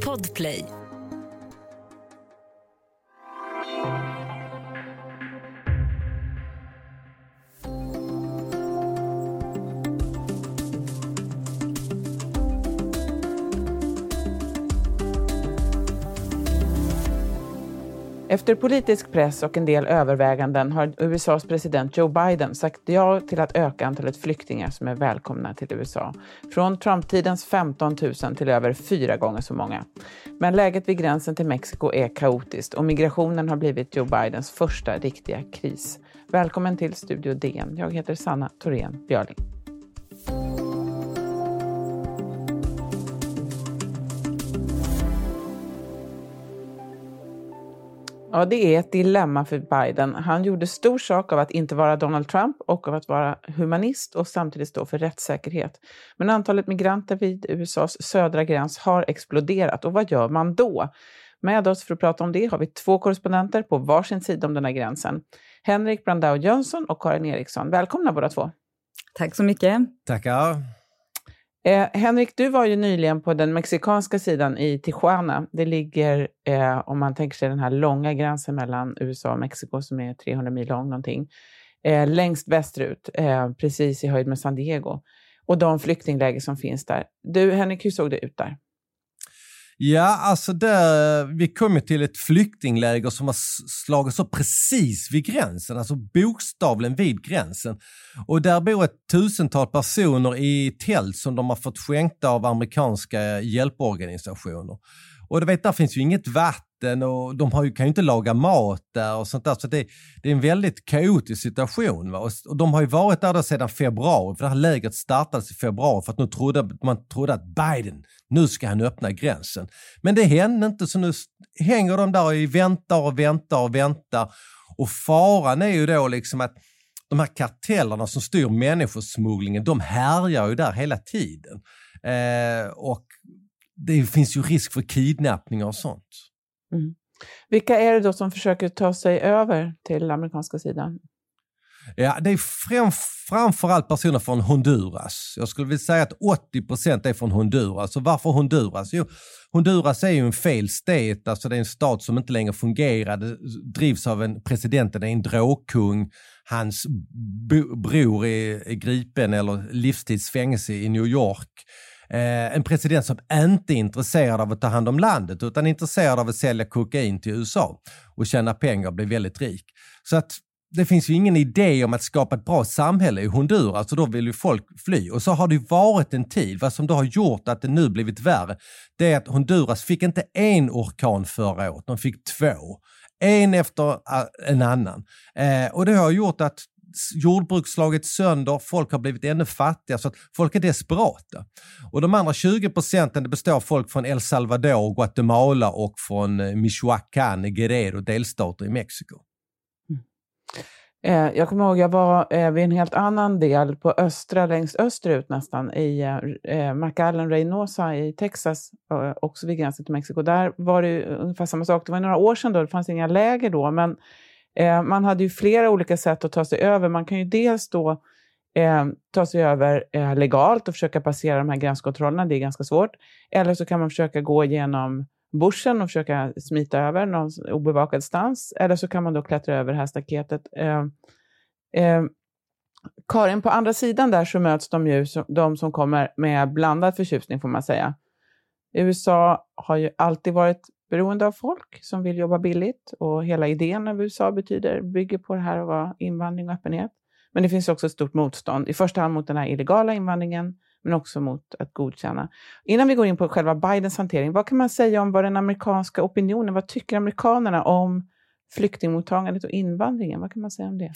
Podplay. Efter politisk press och en del överväganden har USAs president Joe Biden sagt ja till att öka antalet flyktingar som är välkomna till USA. Från Trump-tidens 15 000 till över fyra gånger så många. Men läget vid gränsen till Mexiko är kaotiskt och migrationen har blivit Joe Bidens första riktiga kris. Välkommen till Studio DN. Jag heter Sanna Thorén Björling. Ja, det är ett dilemma för Biden. Han gjorde stor sak av att inte vara Donald Trump och av att vara humanist och samtidigt stå för rättssäkerhet. Men antalet migranter vid USAs södra gräns har exploderat och vad gör man då? Med oss för att prata om det har vi två korrespondenter på varsin sida om den här gränsen. Henrik Brandao Jönsson och Karin Eriksson. Välkomna båda två. Tack så mycket. Tackar. Eh, Henrik, du var ju nyligen på den mexikanska sidan i Tijuana. Det ligger, eh, om man tänker sig den här långa gränsen mellan USA och Mexiko som är 300 mil lång någonting, eh, längst västerut, eh, precis i höjd med San Diego. Och de flyktingläger som finns där. Du, Henrik, hur såg det ut där? Ja, alltså där, vi kom ju till ett flyktingläger som har slagits upp precis vid gränsen, alltså bokstavligen vid gränsen. Och där bor ett tusental personer i tält som de har fått skänkta av amerikanska hjälporganisationer. Och du vet, där finns ju inget vatten och de har ju, kan ju inte laga mat där och sånt där. Så det, det är en väldigt kaotisk situation. Va? Och, de har ju varit där sedan februari, för det här lägret startades i februari för att nu trodde, man trodde att Biden, nu ska han öppna gränsen. Men det hände inte, så nu hänger de där och väntar och väntar och väntar. Och faran är ju då liksom att de här kartellerna som styr människosmugglingen, de härjar ju där hela tiden. Eh, och det finns ju risk för kidnappningar och sånt. Mm. Vilka är det då som försöker ta sig över till amerikanska sidan? Ja, det är fram, framförallt personer från Honduras. Jag skulle vilja säga att 80 procent är från Honduras. Och varför Honduras? Jo, Honduras är ju en fail state, alltså det är en stat som inte längre fungerar. Det drivs av en presidenten, är en drogkung. Hans bror är, är gripen eller livstidsfängelse i New York. Eh, en president som inte är intresserad av att ta hand om landet utan är intresserad av att sälja kokain till USA och tjäna pengar och bli väldigt rik. Så att det finns ju ingen idé om att skapa ett bra samhälle i Honduras och då vill ju folk fly. Och så har det ju varit en tid. Vad som då har gjort att det nu blivit värre, det är att Honduras fick inte en orkan förra året, de fick två. En efter eh, en annan. Eh, och det har gjort att jordbruk slagits sönder, folk har blivit ännu fattigare, så att folk är desperata. Och de andra 20 procenten består av folk från El Salvador, Guatemala och från eh, Michoacán, Guerrero, delstater i Mexiko. Mm. Eh, jag kommer ihåg, jag var eh, vid en helt annan del på östra, längst österut nästan, i eh, eh McAllen Reynosa i Texas, eh, också vid gränsen till Mexiko. Där var det ungefär samma sak. Det var några år sedan då, det fanns inga läger då, men Eh, man hade ju flera olika sätt att ta sig över. Man kan ju dels då eh, ta sig över eh, legalt och försöka passera de här gränskontrollerna, det är ganska svårt. Eller så kan man försöka gå genom bushen och försöka smita över någon obevakad stans. Eller så kan man då klättra över det här staketet. Eh, eh, Karin, på andra sidan där så möts de ju, de som kommer med blandad förtjusning får man säga. USA har ju alltid varit beroende av folk som vill jobba billigt och hela idén av USA betyder, bygger på det här att vara invandring och öppenhet. Men det finns också ett stort motstånd, i första hand mot den här illegala invandringen, men också mot att godkänna. Innan vi går in på själva Bidens hantering, vad kan man säga om vad den amerikanska opinionen, vad tycker amerikanerna om flyktingmottagandet och invandringen? Vad kan man säga om det?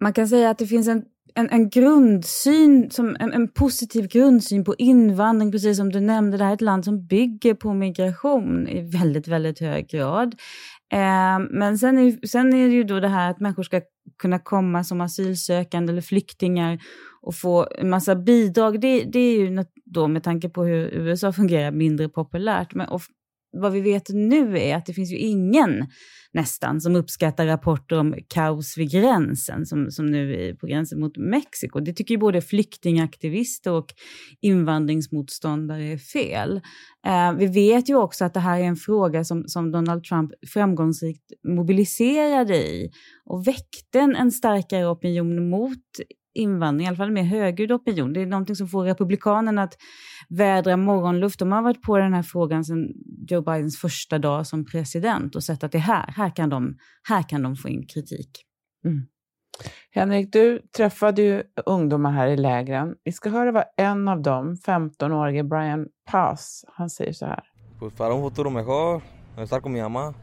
Man kan säga att det finns en, en, en grundsyn, som, en, en, positiv grundsyn på invandring, precis som du nämnde. Det här är ett land som bygger på migration i väldigt, väldigt hög grad. Eh, men sen är, sen är det ju då det här att människor ska kunna komma som asylsökande eller flyktingar och få en massa bidrag. Det, det är ju då med tanke på hur USA fungerar mindre populärt. Men, och vad vi vet nu är att det finns ju ingen nästan som uppskattar rapporter om kaos vid gränsen, som, som nu är på gränsen mot Mexiko. Det tycker ju både flyktingaktivister och invandringsmotståndare är fel. Eh, vi vet ju också att det här är en fråga som, som Donald Trump framgångsrikt mobiliserade i och väckte en, en starkare opinion mot invandring, i alla fall en mer högljudd opinion. Det är någonting som får republikanerna att vädra morgonluft. De har varit på den här frågan sedan Joe Bidens första dag som president och sett att det här, här kan de, här kan de få in kritik. Mm. Henrik, du träffade ju ungdomar här i lägren. Vi ska höra vad en av dem, 15-årige Brian Pass, han säger så här. Pues para un futuro mejor, estar con mi mamá.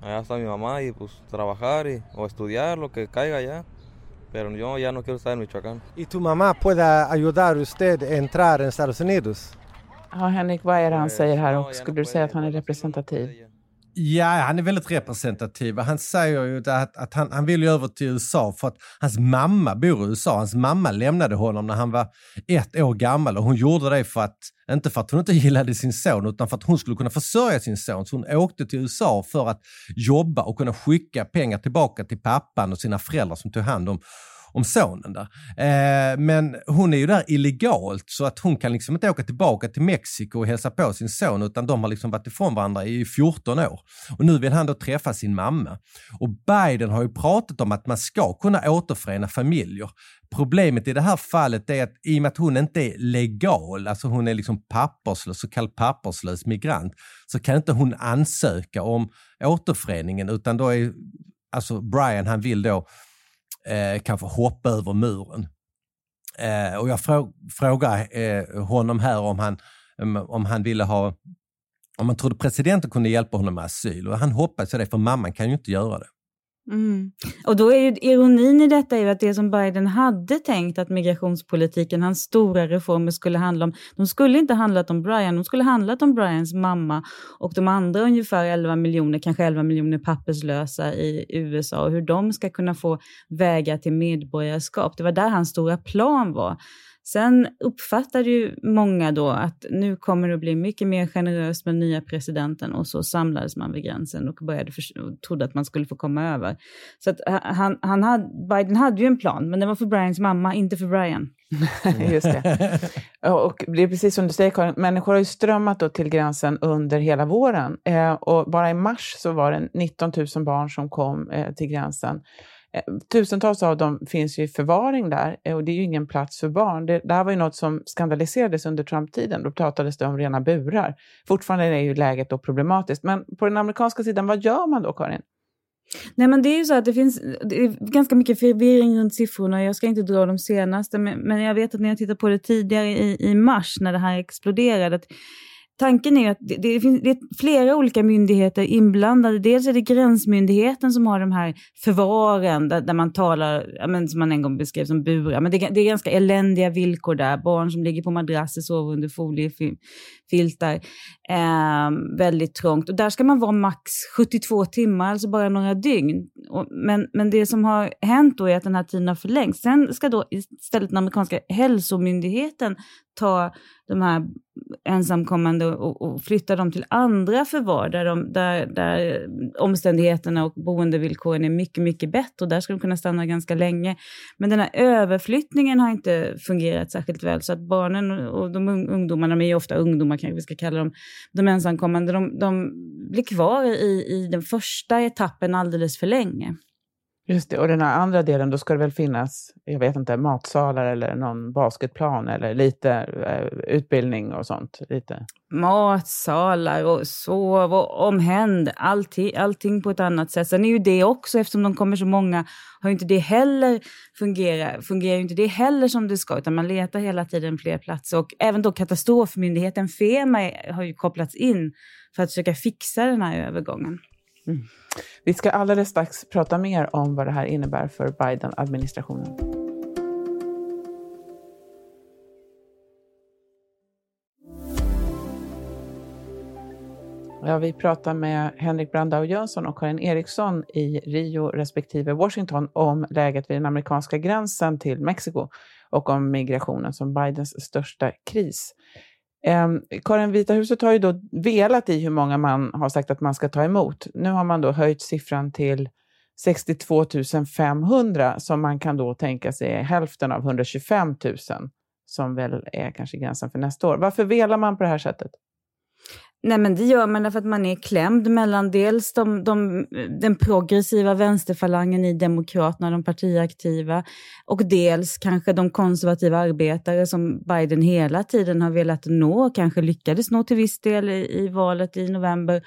Allá está mi mamá y pues trabajar y, o estudiar lo que caiga allá. Pero yo ya no quiero estar en Michoacán. ¿Y tu mamá puede ayudar usted a entrar en Estados Unidos? Ja, Henrik, vad är det han säger här och skulle du säga att han är representativ? Ja, han är väldigt representativ. Han säger ju att, att han, han vill ju över till USA för att hans mamma bor i USA. Hans mamma lämnade honom när han var ett år gammal och hon gjorde det för att, inte för att hon inte gillade sin son, utan för att hon skulle kunna försörja sin son. Så hon åkte till USA för att jobba och kunna skicka pengar tillbaka till pappan och sina föräldrar som tog hand om om sonen där. Eh, men hon är ju där illegalt så att hon kan liksom inte åka tillbaka till Mexiko och hälsa på sin son utan de har liksom varit ifrån varandra i 14 år. Och nu vill han då träffa sin mamma. Och Biden har ju pratat om att man ska kunna återförena familjer. Problemet i det här fallet är att i och med att hon inte är legal, alltså hon är liksom papperslös, så kallad papperslös migrant, så kan inte hon ansöka om återföreningen utan då är alltså Brian, han vill då eh, kanske hoppa över muren. Eh, och jag frå frågar eh, honom här om han, om han ville ha om man trodde presidenten kunde hjälpa honom med asyl och han hoppades det för mamman kan ju inte göra det. Mm. Och då är ju ironin i detta är ju att det som Biden hade tänkt att migrationspolitiken, hans stora reformer skulle handla om, de skulle inte handlat om Brian, de skulle handlat om Brians mamma och de andra ungefär 11 miljoner, kanske 11 miljoner papperslösa i USA och hur de ska kunna få vägar till medborgarskap. Det var där hans stora plan var. Sen uppfattade ju många då att nu kommer det att bli mycket mer generöst med nya presidenten och så samlades man vid gränsen och började och trodde att man skulle få komma över. Så att han, han hade, Biden hade ju en plan, men den var för Brians mamma, inte för Brian. Just det. Och det är precis som du säger Karin, människor har ju strömmat då till gränsen under hela våren. Eh, och bara i mars så var det 19 000 barn som kom eh, till gränsen. Eh, tusentals av dem finns ju i förvaring där eh, och det är ju ingen plats för barn. Det, det här var ju något som skandaliserades under Trump-tiden. Då pratades det om rena burar. Fortfarande är ju läget då problematiskt. Men på den amerikanska sidan, vad gör man då, Karin? Nej men det är ju så att det finns det är ganska mycket förvirring runt siffrorna. Jag ska inte dra de senaste, men, men jag vet att när jag tittade på det tidigare i, i mars när det här exploderade, att tanken är att det, det, finns, det är flera olika myndigheter inblandade. Dels är det Gränsmyndigheten som har de här förvaren där, där man talar, ja, men, som man en gång beskrev som burar. Men det, det, är ganska eländiga villkor där. Barn som ligger på madrasser, sover under foliefiltar. Eh, väldigt trångt. Och där ska man vara max 72 timmar, alltså bara några dygn. Och, men, men det som har hänt då är att den här tiden har förlängts. Sen ska då istället den amerikanska hälsomyndigheten ta de här ensamkommande och, och flytta dem till andra förvar där, de, där, där omständigheterna och boendevillkoren är mycket, mycket bättre och där ska de kunna stanna ganska länge. Men den här överflyttningen har inte fungerat särskilt väl så att barnen och de ungdomarna, de är ju ofta ungdomar kanske vi ska kalla dem, de ensamkommande, de, de blir kvar i, i den första etappen alldeles för länge. Just det, och den här andra delen, då ska det väl finnas, jag vet inte, matsalar eller någon basketplan eller lite eh, utbildning och sånt? Lite. Matsalar och sov och omhänd, allting, allting på ett annat sätt. Sen är ju det också, eftersom de kommer så många, har ju inte det heller fungerat, fungerar ju inte det heller som det ska, utan man letar hela tiden fler platser. Och även då katastrofmyndigheten FEMA har ju kopplats in för att försöka fixa den här övergången. Mm. Vi ska alldeles strax prata mer om vad det här innebär för Biden-administrationen. Ja, vi pratar med Henrik Brandau Jönsson och Karin Eriksson i Rio respektive Washington om läget vid den amerikanska gränsen till Mexiko och om migrationen som Bidens största kris. Eh, Karin, Vita huset har ju då velat i hur många man har sagt att man ska ta emot. Nu har man då höjt siffran till 62 500 som man kan då tänka sig är hälften av 125 000 som väl är kanske gränsen för nästa år. Varför velar man på det här sättet? Nej, men det gör man därför att man är klämd mellan dels de, de, den progressiva vänsterfalangen i Demokraterna, de partiaktiva, och dels kanske de konservativa arbetare som Biden hela tiden har velat nå, kanske lyckades nå till viss del i, i valet i november,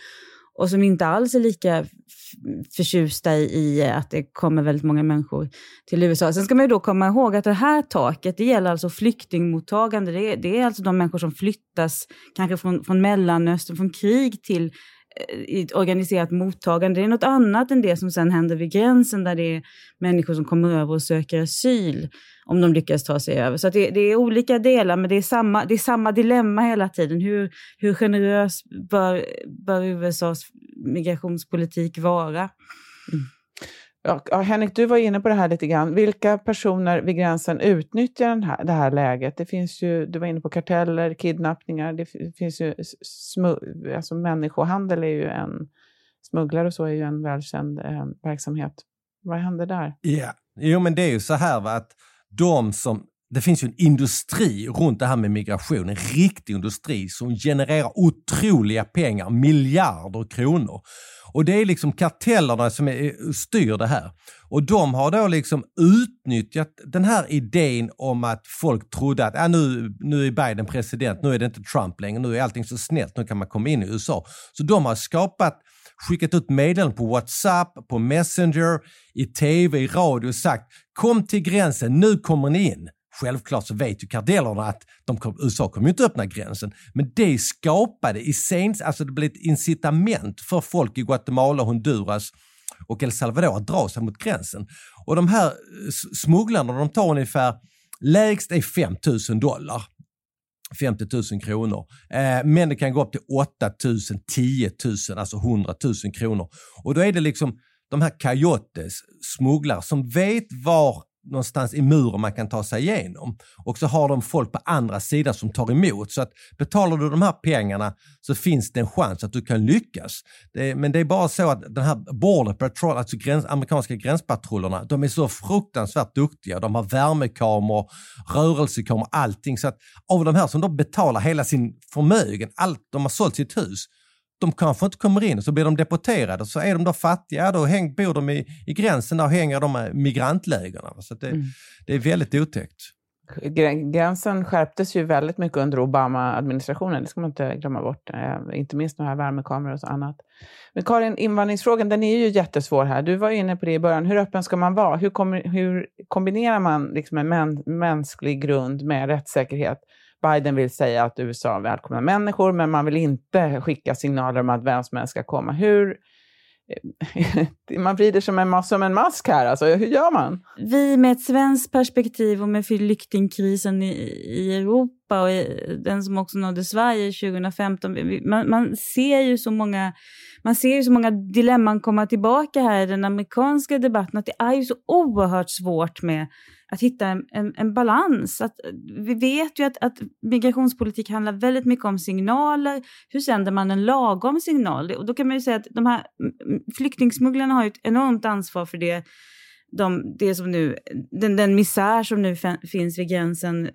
och som inte alls är lika förtjusta i att det kommer väldigt många människor till USA. Sen ska man ju då komma ihåg att det här taket, det gäller alltså flyktingmottagande. Det är, det är alltså de människor som flyttas kanske från, från Mellanöstern, från krig till Eh, ett organiserat mottagande. Det är något annat än det som sen händer vid gränsen där det är människor som kommer över och söker asyl om de lyckas ta sig över. Så det, det, är olika delar, men det är samma, det är samma dilemma hela tiden. Hur, hur generös bör, bör USAs migrationspolitik vara? Mm. Ja, Henrik, du var inne på det här lite grann. Vilka personer vid gränsen utnyttjar den här, det här läget? Det finns ju, du var inne på karteller, kidnappningar, det finns ju smu, alltså människohandel är ju en, smugglare och så är ju en välkänd eh, verksamhet. Vad händer där? Ja, jo men det är ju så här va, att de som det finns ju en industri runt det här med migration, en riktig industri som genererar otroliga pengar, miljarder kronor. Och det är liksom kartellerna som är, styr det här. Och de har då liksom utnyttjat den här idén om att folk trodde att ah, nu, nu är Biden president, nu är det inte Trump längre, nu är allting så snällt, nu kan man komma in i USA. Så de har skapat skickat ut meddelanden på WhatsApp, på Messenger, i TV, i radio och sagt kom till gränsen, nu kommer ni in. Självklart så vet ju kardellerna att de kom, USA kommer inte öppna gränsen, men det skapade i sens, alltså det blev ett incitament för folk i Guatemala, Honduras och El Salvador att dra sig mot gränsen. Och de här eh, smugglarna de tar ungefär, lägst är 5 000 dollar 50 000 kronor. Eh, men det kan gå upp till 8 000, 10 000, alltså 100 000 kronor. Och då är det liksom de här coyotes, smugglare, som vet var någonstans i muren man kan ta sig igenom. Och så har de folk på andra sidan som tar emot. Så att betalar du de här pengarna så finns det en chans att du kan lyckas. Det, men det är bara så att den här Border Patrol, alltså gräns, amerikanska gränspatrullerna, de är så fruktansvärt duktiga. De har värmekameror, rörelsekameror, allting. Så att av de här som då betalar hela sin förmögen, allt de har sålt sitt hus, de kanske inte kommer in och så blir de deporterade. Så är de då fattiga, då häng, bor de i, i gränsen där och hänger de med migrantlägren. Så det, mm. det är väldigt otäckt. Gränsen skärptes ju väldigt mycket under Obama-administrationen, det ska man inte glömma bort. Eh, inte minst de här värmekameror och så annat. Men Karin, invandringsfrågan den är ju jättesvår här. Du var inne på det i början. Hur öppen ska man vara? Hur, kom, hur kombinerar man liksom en mäns mänsklig grund med rättssäkerhet? Biden vill säga att USA välkomnar människor, men man vill inte skicka signaler om att vem som helst ska komma. Hur, eh, man vrider som en, som en mask här. Alltså, hur gör man? Vi med ett svenskt perspektiv och med flyktingkrisen i, i Europa och i, den som också nådde Sverige 2015. Man, man, ser ju så många, man ser ju så många dilemman komma tillbaka här i den amerikanska debatten. Att det är ju så oerhört svårt med att hitta en, en, en, balans. Att, eh, vi vet ju att, att migrationspolitik handlar väldigt mycket om signaler. Hur sänder man en lagom signal? Och då kan man ju säga att de här flyktingsmugglarna har ett enormt ansvar för det. De, det som nu, den, den misär som nu finns vid gränsen eh,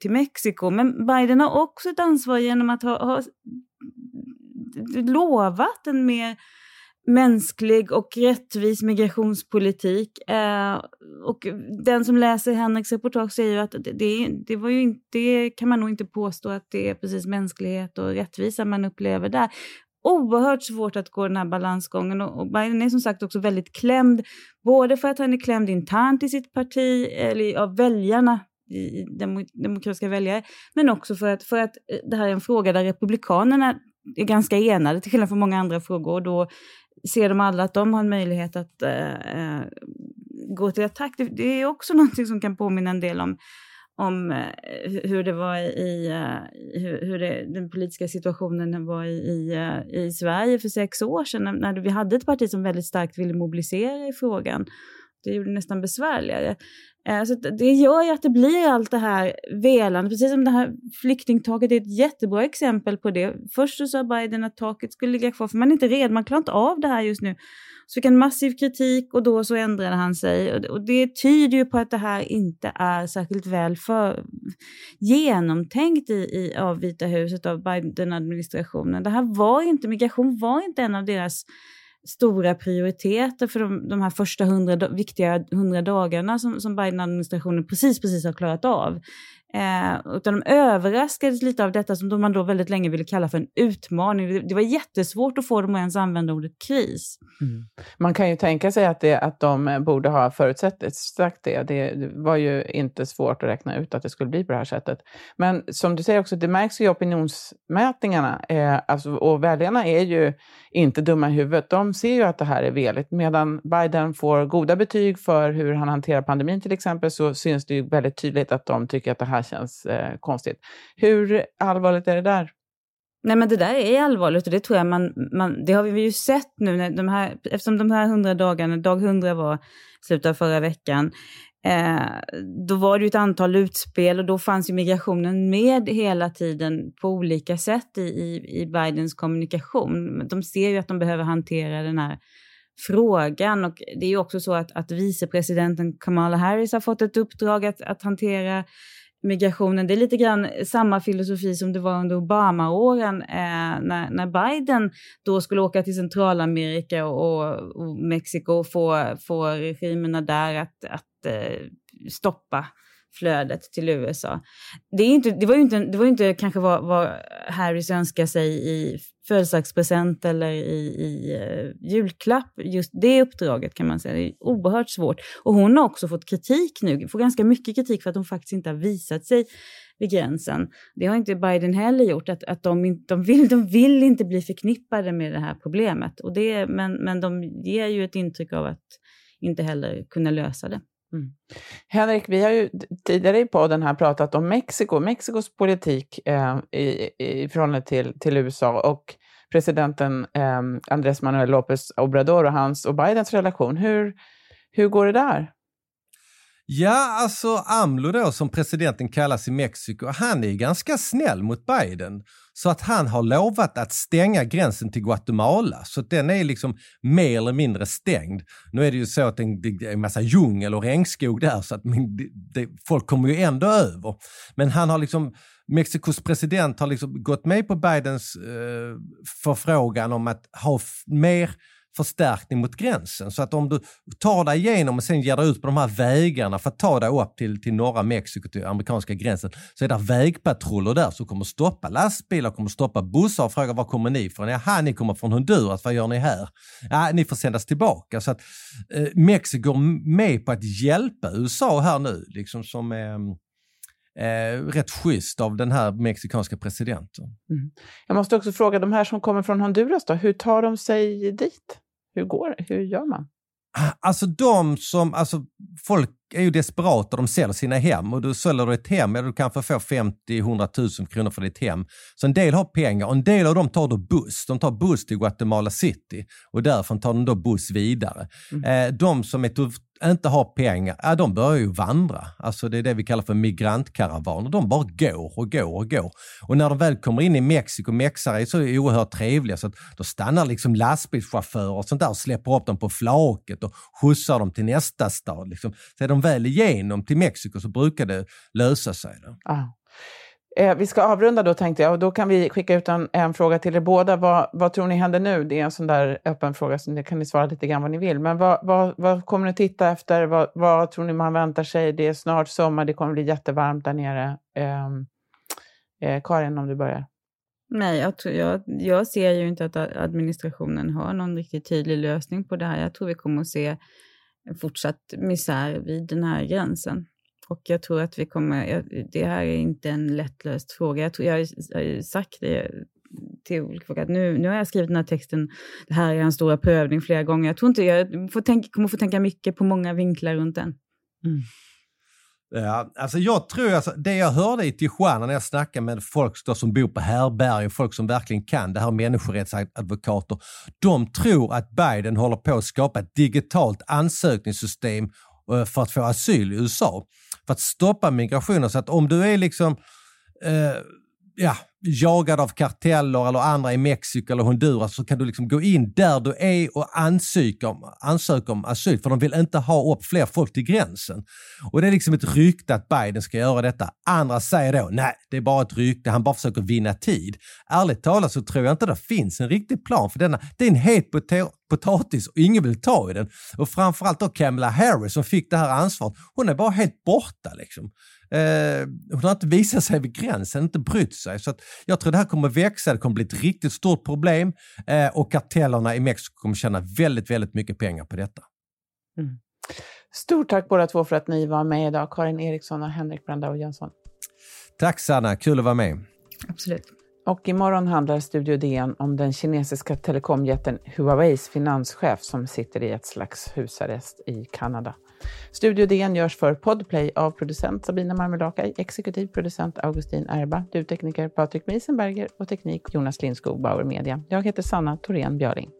till Mexiko. Men Biden har också ett ansvar genom att ha, ha lovat en mer mänsklig och rättvis migrationspolitik. Eh, och den som läser Henriks reportage säger ju att det, det, var ju inte, det kan man nog inte påstå att det är precis mänsklighet och rättvisa man upplever där. Oerhört svårt att gå den här balansgången och, och Biden är som sagt också väldigt klämd, både för att han är klämd internt i sitt parti, eller av väljarna i demokratiska väljare, men också för att, för att eh, det här är en fråga där republikanerna är ganska enade till skillnad från många andra frågor. Och då ser de alla att de har en möjlighet att eh, eh gå till attack. Det, det, är också någonting som kan påminna en del om, om eh, hur det var i, eh, hur, hur det, den politiska situationen var i, i, i, Sverige för sex år sedan när, när vi hade ett parti som väldigt starkt ville mobilisera i frågan. Det gjorde det nästan besvärligare. Eh, så det gör ju att det blir allt det här velande, precis som det här flyktingtaket är ett jättebra exempel på det. Först så sa Biden att taket skulle ligga kvar, för man är inte redo, man klarar inte av det här just nu. Så fick han massiv kritik och då så ändrade han sig. Och det tyder ju på att det här inte är särskilt väl för, genomtänkt i, i, av Vita huset, av Biden-administrationen. Det här var inte, migration var inte en av deras stora prioriteter för de, de här första hundra, viktiga hundra dagarna som, som Biden-administrationen precis, precis har klarat av. Eh, utan de överraskades lite av detta som man då väldigt länge ville kalla för en utmaning. Det, det var jättesvårt att få dem att ens använda ordet kris. Mm. Man kan ju tänka sig att, det, att de borde ha förutsett sagt det. Det var ju inte svårt att räkna ut att det skulle bli på det här sättet. Men som du säger också, det märks ju i opinionsmätningarna. Eh, alltså, och väljarna är ju inte dumma i huvudet. De ser ju att det här är veligt. Medan Biden får goda betyg för hur han hanterar pandemin till exempel, så syns det ju väldigt tydligt att de tycker att det här känns eh, konstigt. Hur allvarligt är det där? Nej men det där är allvarligt och det tror jag man, man det har vi ju sett nu när de här, eftersom de här hundra dagarna, dag hundra var slutet av förra veckan, eh, då var det ju ett antal utspel och då fanns ju migrationen med hela tiden på olika sätt i, i, i Bidens kommunikation. De ser ju att de behöver hantera den här frågan och det är ju också så att, att vicepresidenten Kamala Harris har fått ett uppdrag att, att hantera migrationen. Det är lite grann samma filosofi som det var under Obama-åren eh, när, när Biden då skulle åka till Centralamerika och, och Mexiko och få, få regimerna där att, att eh, stoppa flödet till USA. Det, är inte, det var ju inte, det var inte kanske vad, vad Harris önskar sig i födelsedagspresent eller i, i uh, julklapp, just det uppdraget kan man säga. Det är oerhört svårt. Och hon har också fått kritik nu, får ganska mycket kritik för att hon faktiskt inte har visat sig vid gränsen. Det har inte Biden heller gjort, att, att de, de, vill, de vill inte bli förknippade med det här problemet. Och det, men, men de ger ju ett intryck av att inte heller kunna lösa det. Mm. Henrik, vi har ju tidigare i podden här pratat om Mexiko, Mexikos politik eh, i, i förhållande till, till USA och presidenten eh, Andrés Manuel López Obrador och hans och Bidens relation. Hur, hur går det där? Ja, alltså AMLO då som presidenten kallas i Mexiko, han är ganska snäll mot Biden. Så att han har lovat att stänga gränsen till Guatemala. Så att den är liksom mer eller mindre stängd. Nu är det ju så att det är en massa djungel och regnskog där så att det, det, folk kommer ju ändå över. Men han har liksom Mexikos president har liksom gått med på Bidens eh, förfrågan om att ha mer förstärkning mot gränsen. Så att om du tar dig igenom och sen ger dig ut på de här vägarna för att ta dig upp till, till norra Mexiko, till amerikanska gränsen, så är det vägpatruller där som kommer stoppa lastbilar, kommer stoppa bussar och fråga var kommer ni ifrån? Jaha, ni kommer från Honduras, vad gör ni här? Ja, ni får sändas tillbaka. Så att eh, Mexiko går med på att hjälpa USA här nu, liksom som eh, eh, rätt schysst av den här mexikanska presidenten. Mm. Jag måste också fråga, de här som kommer från Honduras, då, hur tar de sig dit? Hur går det? Hur gör man? Ah, alltså de som, alltså folk är ju desperata, de säljer sina hem och du säljer du ett hem, ja, du kanske får 50-100 000 kronor för ditt hem. Så en del har pengar och en del av dem tar då buss. De tar buss till Guatemala City och därifrån tar de då buss vidare. Mm. Eh, de som är inte har pengar, ja, de börjar ju vandra. Alltså det är det vi kallar för migrantkaravaner. De bara går och går och går. Och när de väl kommer in i Mexiko, mexare är så oerhört trevliga så att då stannar liksom lastbilschaufförer och sånt där och släpper upp dem på flaket och skjutsar dem till nästa stad. Liksom. Så de väl igenom till Mexiko så brukar det lösa sig. Då. Ah. Eh, vi ska avrunda då tänkte jag och då kan vi skicka ut en, en fråga till er båda. Vad, vad, tror ni händer nu? Det är en sån där öppen fråga, så det kan ni svara lite grann vad ni vill. Men vad, vad, vad kommer ni titta efter? Vad, vad, tror ni man väntar sig? Det är snart sommar, det kommer bli jättevarmt där nere. Eh, eh, Karin, om du börjar. Nej, jag, tror, jag, jag ser ju inte att administrationen har någon riktigt tydlig lösning på det här. Jag tror vi kommer att se fortsatt misär vid den här gränsen. Och jag tror att vi kommer, det här är inte en lättlöst fråga. Jag, tror, jag har ju sagt det till olika folk att nu, nu har jag skrivit den här texten, det här är en stora prövning flera gånger. Jag tror inte, jag får tänka, kommer få tänka mycket på många vinklar runt den. Mm. Ja, alltså jag tror, alltså, det jag hörde i Tijuana när jag snackade med folk som bor på härbärgen, folk som verkligen kan det här, människorättsadvokater. De tror att Biden håller på att skapa ett digitalt ansökningssystem eh, för att få asyl i USA. För att stoppa migrationen. Så att om du är liksom eh, ja, jagad av karteller eller andra i Mexiko eller Honduras så kan du liksom gå in där du är och ansöka om, ansöka om asyl för de vill inte ha upp fler folk till gränsen. Och det är liksom ett rykte att Biden ska göra detta. Andra säger då, nej, det är bara ett rykte, han bara försöker vinna tid. Ärligt talat så tror jag inte det finns en riktig plan för denna. Det är en het potatis och ingen vill ta i den. Och framförallt då Kamala Harris som fick det här ansvaret, hon är bara helt borta liksom. Eh, hon har inte visat sig vid gränsen, inte brytt sig. Så jag tror det här kommer växa, det kommer bli ett riktigt stort problem eh, och kartellerna i Mexiko kommer tjäna väldigt, väldigt mycket pengar på detta. Mm. Stort tack båda två för att ni var med idag, Karin Eriksson och Henrik Brandau Jönsson. Tack Sanna, kul att vara med. Absolut. Och imorgon handlar Studio DN om den kinesiska telekomjätten Huaweis finanschef som sitter i ett slags husarrest i Kanada. Studio DN görs för Podplay av producent Sabina Marmelakai, exekutiv producent Augustin Erba, ljudtekniker Patrik Miesenberger och teknik Jonas Lindskog, Bauer Media. Jag heter Sanna Thorén Björling.